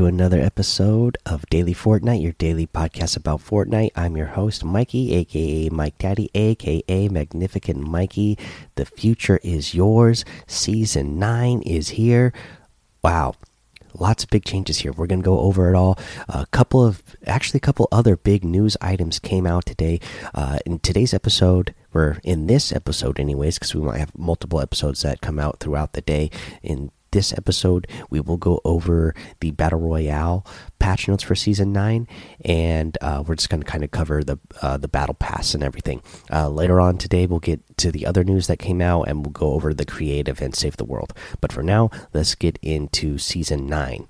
to another episode of Daily Fortnite, your daily podcast about Fortnite. I'm your host, Mikey, aka Mike Daddy, aka Magnificent Mikey. The future is yours. Season 9 is here. Wow, lots of big changes here. We're going to go over it all. A couple of, actually, a couple other big news items came out today. Uh, in today's episode, or in this episode, anyways, because we might have multiple episodes that come out throughout the day. In this episode, we will go over the Battle Royale patch notes for Season 9, and uh, we're just going to kind of cover the, uh, the Battle Pass and everything. Uh, later on today, we'll get to the other news that came out, and we'll go over the creative and save the world. But for now, let's get into Season 9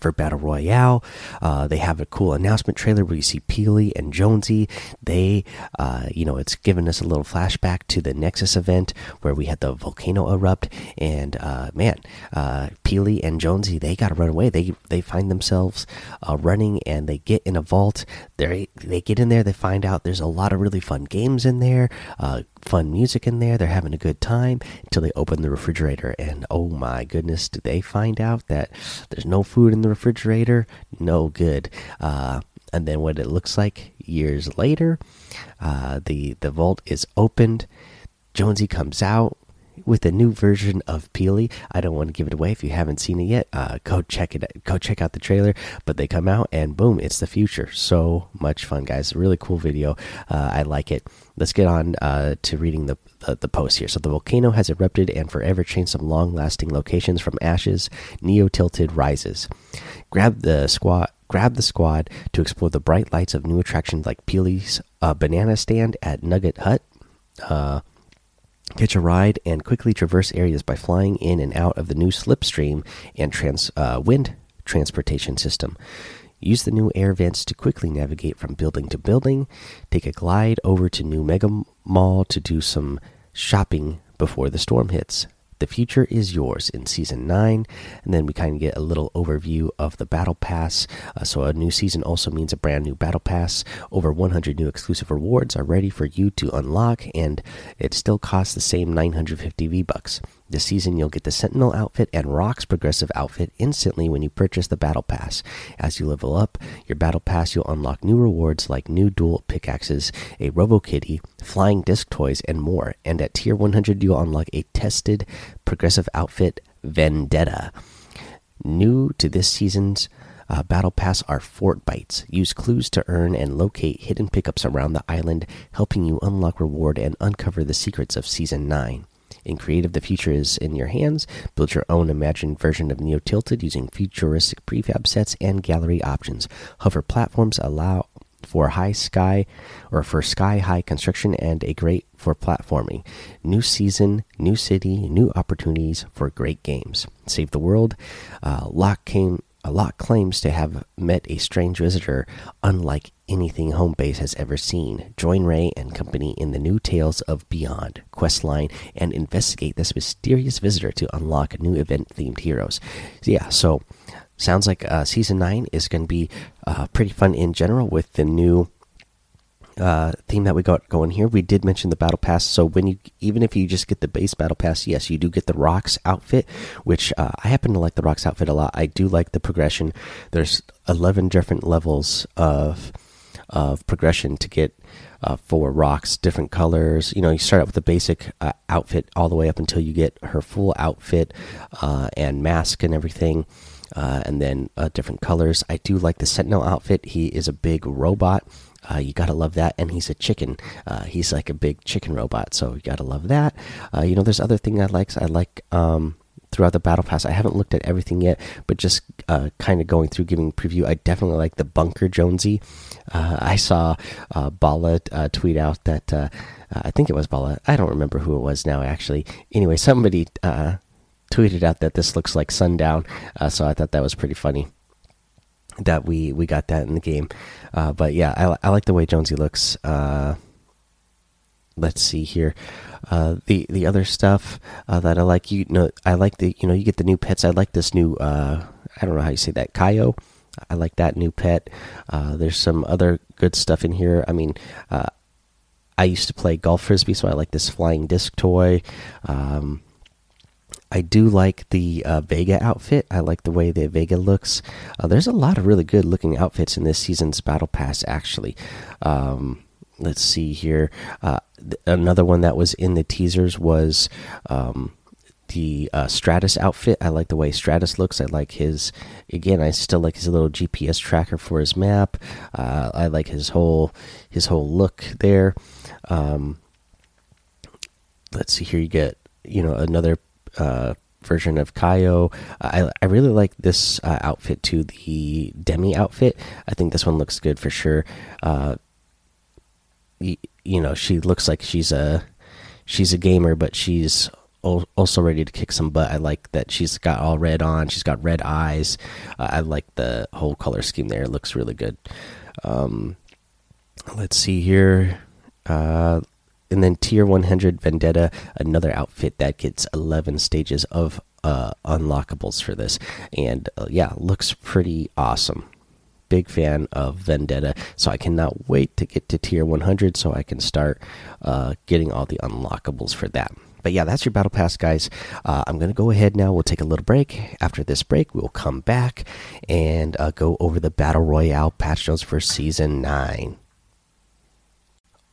for Battle Royale. Uh, they have a cool announcement trailer where you see Peely and Jonesy. They, uh, you know, it's given us a little flashback to the Nexus event where we had the volcano erupt, and uh, man, uh, Peely and Jonesy they got to run away. They they find themselves uh, running, and they get in a vault. They they get in there. They find out there's a lot of really fun games in there. Uh, fun music in there. They're having a good time until they open the refrigerator, and oh my goodness, do they find out that there's no food in the refrigerator? No good. Uh, and then what it looks like years later, uh, the the vault is opened. Jonesy comes out with a new version of Peely. I don't want to give it away if you haven't seen it yet. Uh, go check it. Go check out the trailer. But they come out and boom, it's the future. So much fun, guys! Really cool video. Uh, I like it. Let's get on uh, to reading the, the, the post here. So the volcano has erupted and forever changed some long-lasting locations from ashes. Neo tilted rises. Grab the squad. Grab the squad to explore the bright lights of new attractions like Peely's uh, banana stand at Nugget Hut. Uh, Catch a ride and quickly traverse areas by flying in and out of the new slipstream and trans, uh, wind transportation system. Use the new air vents to quickly navigate from building to building. Take a glide over to New Mega Mall to do some shopping before the storm hits. The future is yours in season 9. And then we kind of get a little overview of the battle pass. Uh, so, a new season also means a brand new battle pass. Over 100 new exclusive rewards are ready for you to unlock, and it still costs the same 950 V bucks. This season, you'll get the Sentinel outfit and Rox progressive outfit instantly when you purchase the Battle Pass. As you level up your Battle Pass, you'll unlock new rewards like new dual pickaxes, a Robo Kitty, flying disc toys, and more. And at Tier 100, you'll unlock a tested progressive outfit, Vendetta. New to this season's uh, Battle Pass are Fort Bytes. Use clues to earn and locate hidden pickups around the island, helping you unlock reward and uncover the secrets of Season 9. In creative, the future is in your hands. Build your own imagined version of Neo Tilted using futuristic prefab sets and gallery options. Hover platforms allow for high sky or for sky high construction and a great for platforming. New season, new city, new opportunities for great games. Save the world. Uh, Lock came lot claims to have met a strange visitor unlike anything Homebase has ever seen. Join Ray and company in the new Tales of Beyond questline and investigate this mysterious visitor to unlock new event themed heroes. Yeah, so sounds like uh, season 9 is going to be uh, pretty fun in general with the new uh, theme that we got going here. We did mention the battle pass, so when you even if you just get the base battle pass, yes, you do get the Rox outfit, which uh, I happen to like the Rox outfit a lot. I do like the progression. There's eleven different levels of of progression to get uh, for Rox, different colors. You know, you start out with the basic uh, outfit all the way up until you get her full outfit uh, and mask and everything. Uh, and then uh, different colors. I do like the Sentinel outfit. He is a big robot, uh, you gotta love that, and he's a chicken. Uh, he's like a big chicken robot, so you gotta love that. Uh, you know, there's other thing I like. I like um, throughout the battle pass. I haven't looked at everything yet, but just uh, kind of going through, giving preview. I definitely like the Bunker Jonesy. Uh, I saw uh, Bala tweet out that I think it was Bala. I don't remember who it was now. Actually, anyway, somebody tweeted out that this looks like Sundown, so I thought that was pretty funny that we we got that in the game. Uh, but yeah, I, I like the way Jonesy looks. Uh, let's see here. Uh, the the other stuff uh, that I like, you know, I like the you know you get the new pets. I like this new. Uh, I don't know how you say that, Kaio. I like that new pet. Uh, there's some other good stuff in here. I mean, I used to play golf frisbee, so I like this flying disc toy. Um, I do like the uh, Vega outfit. I like the way the Vega looks. Uh, there's a lot of really good looking outfits in this season's Battle Pass, actually. Um, let's see here. Uh, another one that was in the teasers was um, the uh, Stratus outfit. I like the way Stratus looks. I like his, again, I still like his little GPS tracker for his map. Uh, I like his whole his whole look there. Um, let's see here. You get you know another uh, version of Kaio. I I really like this uh, outfit too, the Demi outfit. I think this one looks good for sure. Uh, you, you know, she looks like she's a she's a gamer, but she's also ready to kick some butt. I like that she's got all red on. She's got red eyes. Uh, I like the whole color scheme there. It looks really good. Um, let's see here. Uh, and then tier 100 vendetta another outfit that gets 11 stages of uh, unlockables for this. And uh, yeah looks pretty awesome. Big fan of vendetta. So i cannot wait to get to tier 100 so i can start uh, getting all the unlockables for that. But yeah that's your battle pass guys. Uh, i'm gonna go ahead now. We'll take a little break. After this break we'll come back and uh, go over the battle royale patch notes for season 9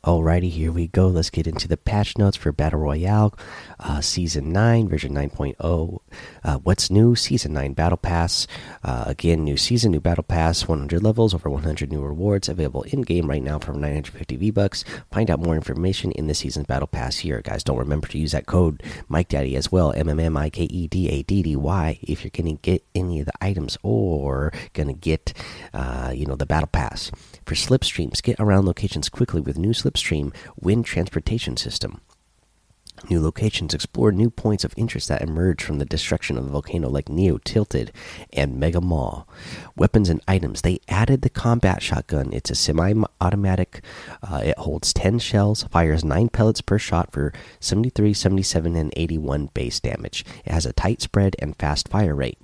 Alrighty, here we go. Let's get into the patch notes for Battle Royale, uh, Season 9, version 9.0. Uh, what's new? Season 9 Battle Pass. Uh, again, new season, new Battle Pass, 100 levels, over 100 new rewards available in game right now for 950 V Bucks. Find out more information in the season's Battle Pass here. Guys, don't remember to use that code Mike Daddy as well, M M M I K E D A D D Y, if you're going to get any of the items or going to get, uh, you know, the Battle Pass. For slipstreams, get around locations quickly with new slipstream wind transportation system. New locations explore new points of interest that emerge from the destruction of the volcano, like Neo Tilted and Mega Mall. Weapons and items. They added the combat shotgun. It's a semi automatic. Uh, it holds 10 shells, fires 9 pellets per shot for 73, 77, and 81 base damage. It has a tight spread and fast fire rate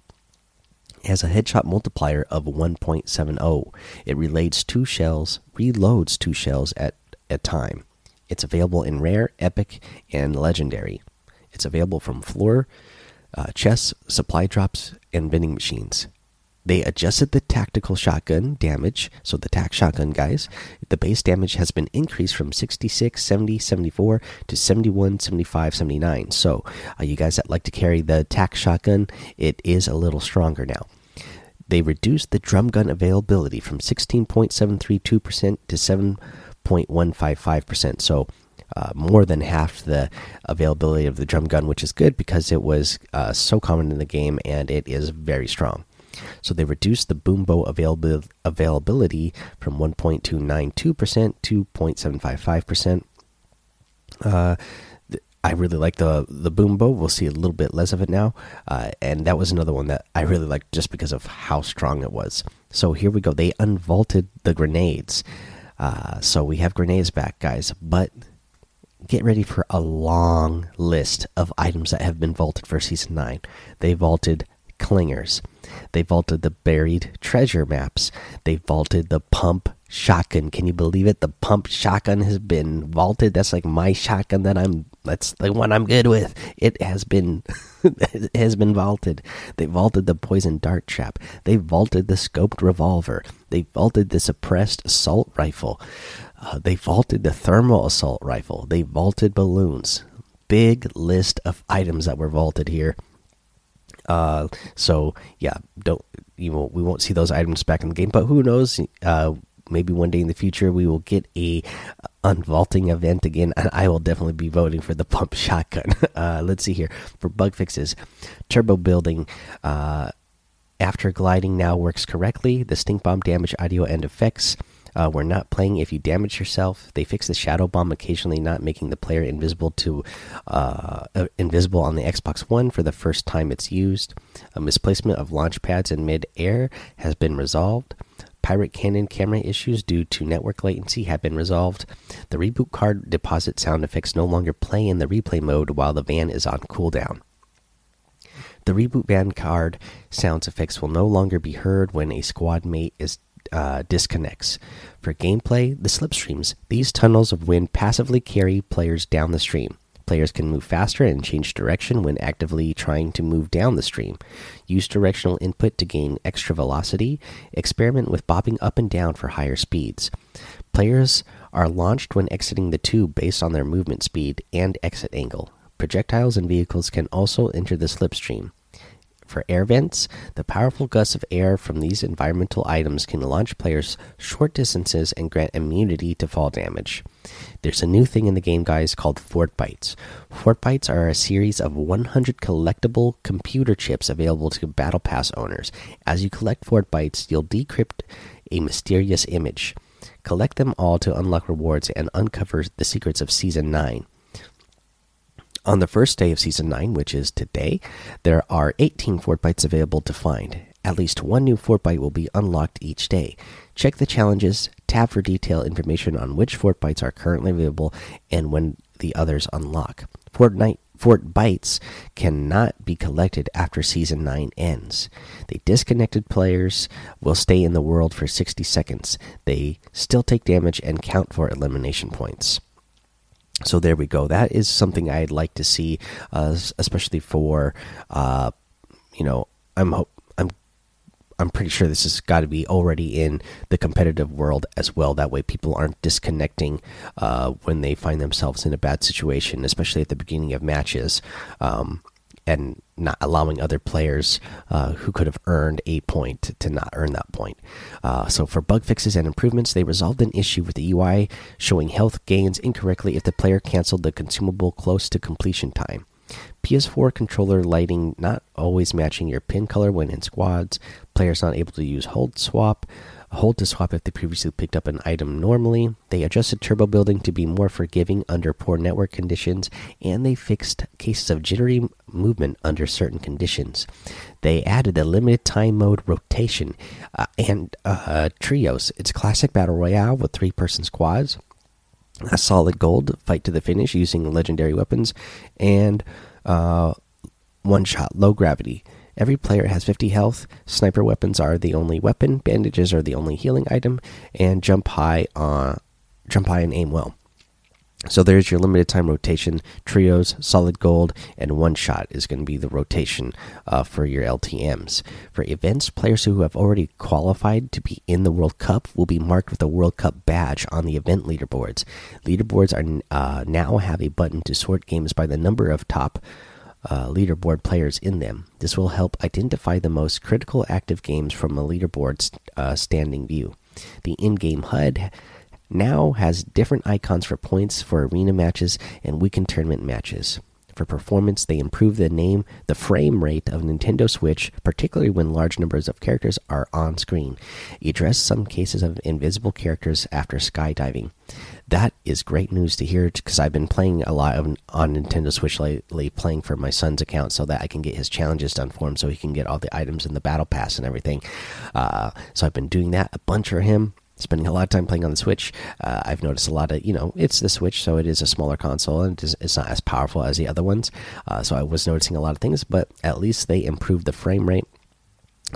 It has a headshot multiplier of 1.70. It reloads two shells, reloads two shells at a time. It's available in rare, epic, and legendary. It's available from floor, uh, chests, supply drops, and vending machines. They adjusted the tactical shotgun damage, so the tac shotgun guys, the base damage has been increased from 66, 70, 74 to 71, 75, 79. So, uh, you guys that like to carry the tac shotgun, it is a little stronger now. They reduced the drum gun availability from 16.732% to 7.155%. So, uh, more than half the availability of the drum gun, which is good because it was uh, so common in the game and it is very strong. So they reduced the boom bow availability from 1.292% to 0.755%. Uh, I really like the the boom bow. We'll see a little bit less of it now, uh, and that was another one that I really liked just because of how strong it was. So here we go. They unvaulted the grenades, uh, so we have grenades back, guys. But get ready for a long list of items that have been vaulted for season nine. They vaulted clingers. They vaulted the buried treasure maps. They vaulted the pump shotgun. Can you believe it? The pump shotgun has been vaulted. That's like my shotgun that I'm that's the one I'm good with. It has been it has been vaulted. They vaulted the poison dart trap. They vaulted the scoped revolver. They vaulted the suppressed assault rifle. Uh, they vaulted the thermal assault rifle. They vaulted balloons. Big list of items that were vaulted here. Uh, so yeah, don't you won't we won't see those items back in the game, but who knows? Uh, maybe one day in the future we will get a unvaulting event again, and I will definitely be voting for the pump shotgun. Uh, let's see here for bug fixes, turbo building. Uh, after gliding now works correctly. The stink bomb damage audio and effects uh, we're not playing if you damage yourself. They fix the shadow bomb occasionally, not making the player invisible to uh, uh, invisible on the Xbox One for the first time it's used. A misplacement of launch pads in mid-air has been resolved. Pirate Cannon camera issues due to network latency have been resolved. The reboot card deposit sound effects no longer play in the replay mode while the van is on cooldown. The reboot van card sound effects will no longer be heard when a squad mate is uh, disconnects. For gameplay, the slipstreams. These tunnels of wind passively carry players down the stream. Players can move faster and change direction when actively trying to move down the stream. Use directional input to gain extra velocity. Experiment with bobbing up and down for higher speeds. Players are launched when exiting the tube based on their movement speed and exit angle. Projectiles and vehicles can also enter the slipstream. For air vents, the powerful gusts of air from these environmental items can launch players short distances and grant immunity to fall damage. There's a new thing in the game, guys, called Fort Bytes. Fort Bytes are a series of 100 collectible computer chips available to Battle Pass owners. As you collect Fort Bytes, you'll decrypt a mysterious image. Collect them all to unlock rewards and uncover the secrets of Season 9. On the first day of Season 9, which is today, there are 18 Fort Bytes available to find. At least one new Fort Byte will be unlocked each day. Check the challenges, tab for detailed information on which Fort Bytes are currently available and when the others unlock. Fortnite Fort Bytes cannot be collected after Season 9 ends. The disconnected players will stay in the world for 60 seconds. They still take damage and count for elimination points. So there we go. That is something I'd like to see, uh, especially for, uh, you know, I'm I'm I'm pretty sure this has got to be already in the competitive world as well. That way, people aren't disconnecting uh, when they find themselves in a bad situation, especially at the beginning of matches. Um, and not allowing other players uh, who could have earned a point to, not earn that point. Uh, so, for bug fixes and improvements, they resolved an issue with the UI showing health gains incorrectly if the player canceled the consumable close to completion time. PS4 controller lighting not always matching your pin color when in squads, players not able to use hold swap, hold to swap if they previously picked up an item normally. They adjusted turbo building to be more forgiving under poor network conditions, and they fixed cases of jittery movement under certain conditions. They added a limited time mode rotation uh, and uh, trios. It's classic battle royale with three person squads. A solid gold fight to the finish using legendary weapons, and uh, one shot low gravity. Every player has 50 health. Sniper weapons are the only weapon. Bandages are the only healing item, and jump high jump high and aim well. So there's your limited time rotation. Trios, solid gold, and one shot is going to be the rotation uh, for your LTMs. For events, players who have already qualified to be in the World Cup will be marked with a World Cup badge on the event leaderboards. Leaderboards are uh, now have a button to sort games by the number of top uh, leaderboard players in them. This will help identify the most critical active games from a leaderboard uh, standing view. The in game HUD now has different icons for points for arena matches and weekend tournament matches. For performance, they improve the name, the frame rate of Nintendo Switch, particularly when large numbers of characters are on screen. Address some cases of invisible characters after skydiving. That is great news to hear because I've been playing a lot of, on Nintendo Switch lately, playing for my son's account so that I can get his challenges done for him, so he can get all the items in the battle pass and everything. Uh, so I've been doing that a bunch for him spending a lot of time playing on the Switch. Uh, I've noticed a lot of, you know, it's the Switch, so it is a smaller console and it's not as powerful as the other ones. Uh, so I was noticing a lot of things, but at least they improved the frame rate.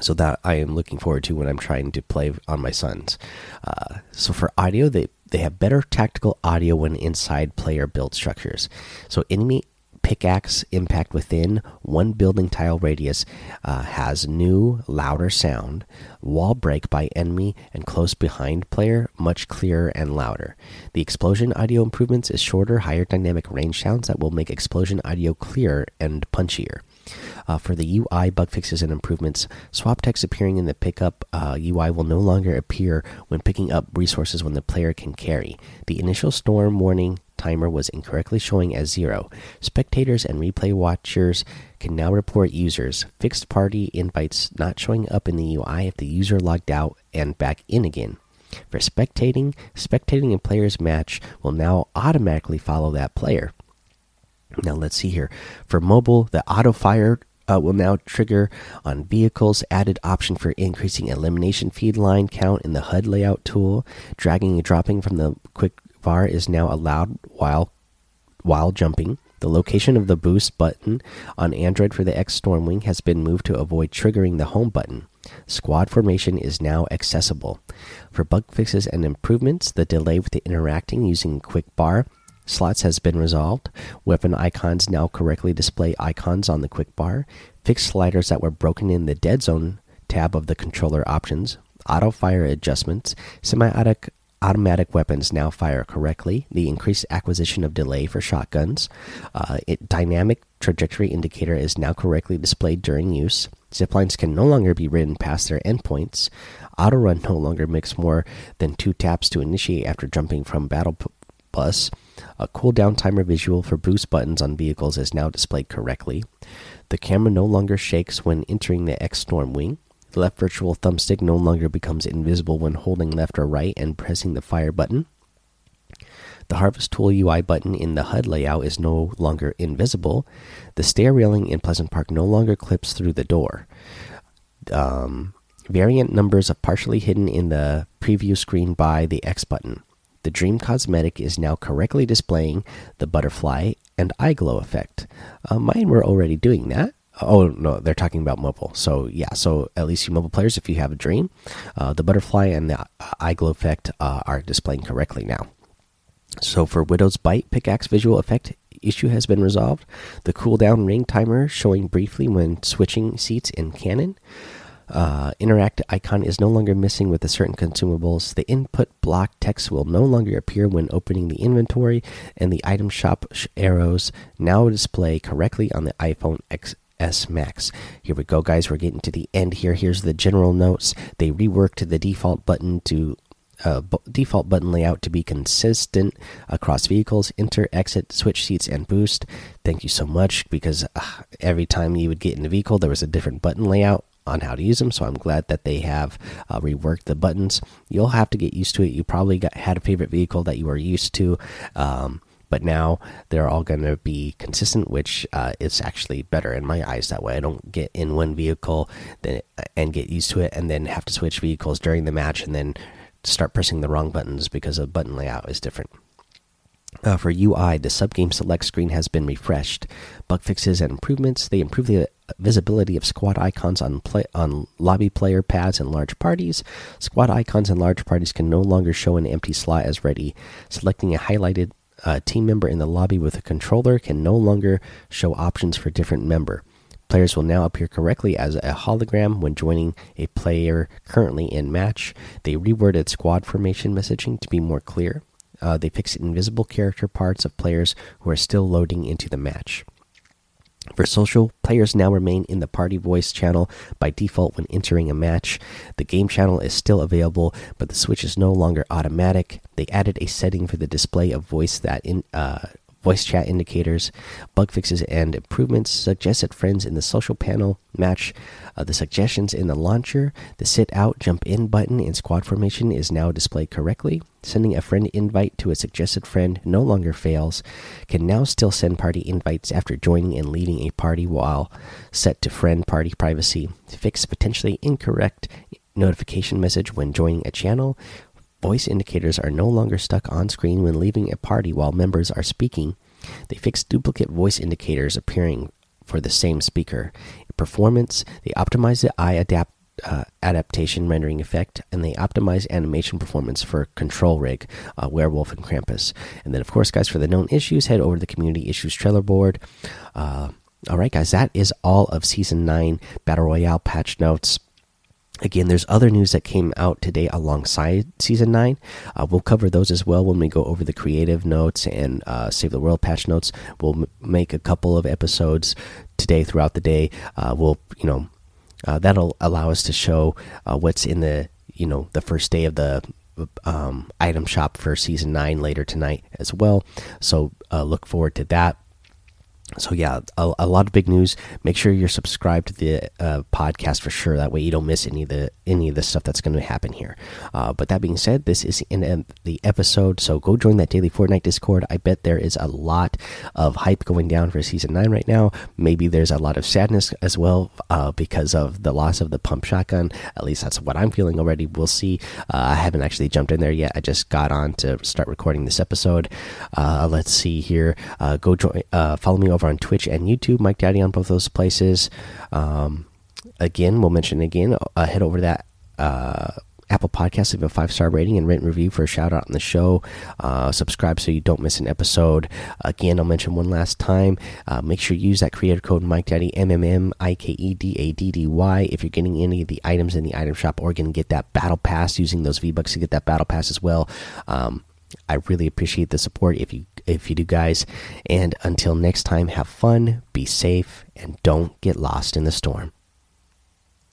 So that I am looking forward to when I'm trying to play on my sons. Uh, so for audio, they they have better tactical audio when inside player build structures. So enemy pickaxe impact within one building tile radius uh, has new, louder sound. Wall break by enemy and close behind player much clearer and louder. The explosion audio improvements is shorter, higher dynamic range sounds that will make explosion audio clearer and punchier. Uh, for the UI bug fixes and improvements, swap text appearing in the pickup uh, UI will no longer appear when picking up resources when the player can carry. The initial storm warning timer was incorrectly showing as zero. Spectators and replay watchers can now report users. Fixed party invites not showing up in the UI if the user logged out and back in again. For spectating, spectating a player's match will now automatically follow that player. Now let's see here. For mobile, the auto fire uh, will now trigger on vehicles. Added option for increasing elimination feed line count in the HUD layout tool. Dragging and dropping from the quick bar is now allowed while while jumping. The location of the boost button on Android for the X Stormwing has been moved to avoid triggering the home button. Squad formation is now accessible. For bug fixes and improvements, the delay with the interacting using quick bar slots has been resolved. Weapon icons now correctly display icons on the quick bar. Fixed sliders that were broken in the dead zone tab of the controller options. Auto fire adjustments. Semi automatic weapons now fire correctly. The increased acquisition of delay for shotguns. Uh, it, dynamic trajectory indicator is now correctly displayed during use. Ziplines can no longer be ridden past their endpoints. Auto run no longer makes more than two taps to initiate after jumping from battle bus. A cooldown timer visual for boost buttons on vehicles is now displayed correctly. The camera no longer shakes when entering the X Stormwing. The left virtual thumbstick no longer becomes invisible when holding left or right and pressing the fire button. The Harvest Tool UI button in the HUD layout is no longer invisible. The stair railing in Pleasant Park no longer clips through the door. Um, variant numbers are partially hidden in the preview screen by the X button. The Dream Cosmetic is now correctly displaying the butterfly and eye glow effect. Uh, mine were already doing that. Oh no, they're talking about mobile. So yeah, so at least you mobile players, if you have a dream, uh, the butterfly and the eye glow effect uh, are displaying correctly now. So for Widow's Bite pickaxe visual effect issue has been resolved. The cooldown ring timer showing briefly when switching seats in cannon. Uh, interact icon is no longer missing with the certain consumables. The input block text will no longer appear when opening the inventory, and the item shop sh arrows now display correctly on the iPhone XS Max. Here we go, guys. We're getting to the end here. Here's the general notes. They reworked the default button to uh, default button layout to be consistent across vehicles, enter, exit, switch seats, and boost. Thank you so much because uh, every time you would get in a vehicle, there was a different button layout on how to use them. So I'm glad that they have uh, reworked the buttons. You'll have to get used to it. You probably got, had a favorite vehicle that you were used to. Um, but now they're all going to be consistent, which uh, is actually better in my eyes that way. I don't get in one vehicle then and get used to it, and then have to switch vehicles during the match, and then start pressing the wrong buttons because the button layout is different. Uh, for UI, the subgame select screen has been refreshed. Bug fixes and improvements. They improve the visibility of squad icons on play on lobby player pads and large parties. Squad icons and large parties can no longer show an empty slot as ready. Selecting a highlighted uh, team member in the lobby with a controller can no longer show options for different member. Players will now appear correctly as a hologram when joining a player currently in match. They reworded squad formation messaging to be more clear. Uh, they fixed invisible character parts of players who are still loading into the match. For social, players now remain in the party voice channel by default when entering a match. The game channel is still available, but the switch is no longer automatic. They added a setting for the display of voice that in, uh, voice chat indicators, bug fixes, and improvements. Suggested friends in the social panel match uh, the suggestions in the launcher. The sit out, jump in button in squad formation is now displayed correctly. Sending a friend invite to a suggested friend no longer fails. Can now still send party invites after joining and leading a party while set to friend party privacy. Fix potentially incorrect notification message when joining a channel. Voice indicators are no longer stuck on screen when leaving a party while members are speaking. They fixed duplicate voice indicators appearing for the same speaker. Performance, they optimized the eye adapt, uh, adaptation rendering effect, and they optimize animation performance for Control Rig, uh, Werewolf, and Krampus. And then, of course, guys, for the known issues, head over to the Community Issues Trello board. Uh, all right, guys, that is all of Season 9 Battle Royale patch notes. Again, there's other news that came out today alongside season nine. Uh, we'll cover those as well when we go over the creative notes and uh, save the world patch notes. We'll make a couple of episodes today throughout the day. Uh, we'll, you know, uh, that'll allow us to show uh, what's in the, you know, the first day of the um, item shop for season nine later tonight as well. So uh, look forward to that so yeah a, a, lot of big news. Make sure you're subscribed to the uh, podcast for sure. That way you don't miss any of the any of the stuff that's going to happen here. Uh, but that being said this is in the episode. So go join that daily fortnite discord. I bet there is a lot of hype going down for season 9 right now. Maybe there's a lot of sadness as well uh, because of the loss of the pump shotgun. At least that's what i'm feeling already. We'll see. Uh, i haven't actually jumped in there yet. I just got on to start recording this episode. Uh, let's see here. Uh, go join follow me over on Twitch and YouTube. Mike Daddy on both those places. Um, again, we'll mention again. Uh, head over to that uh, Apple Podcasts, leave a five star rating and written review for a shout out on the show. Uh, subscribe so you don't miss an episode. Again, I'll mention one last time. Uh, make sure you use that creator code Mike Daddy M M M I K E D A D D Y if you're getting any of the items in the item shop or going to get that battle pass using those V bucks to get that battle pass as well. Um, I really appreciate the support if you if you do guys. And until next time have fun be safe and don't get lost in the storm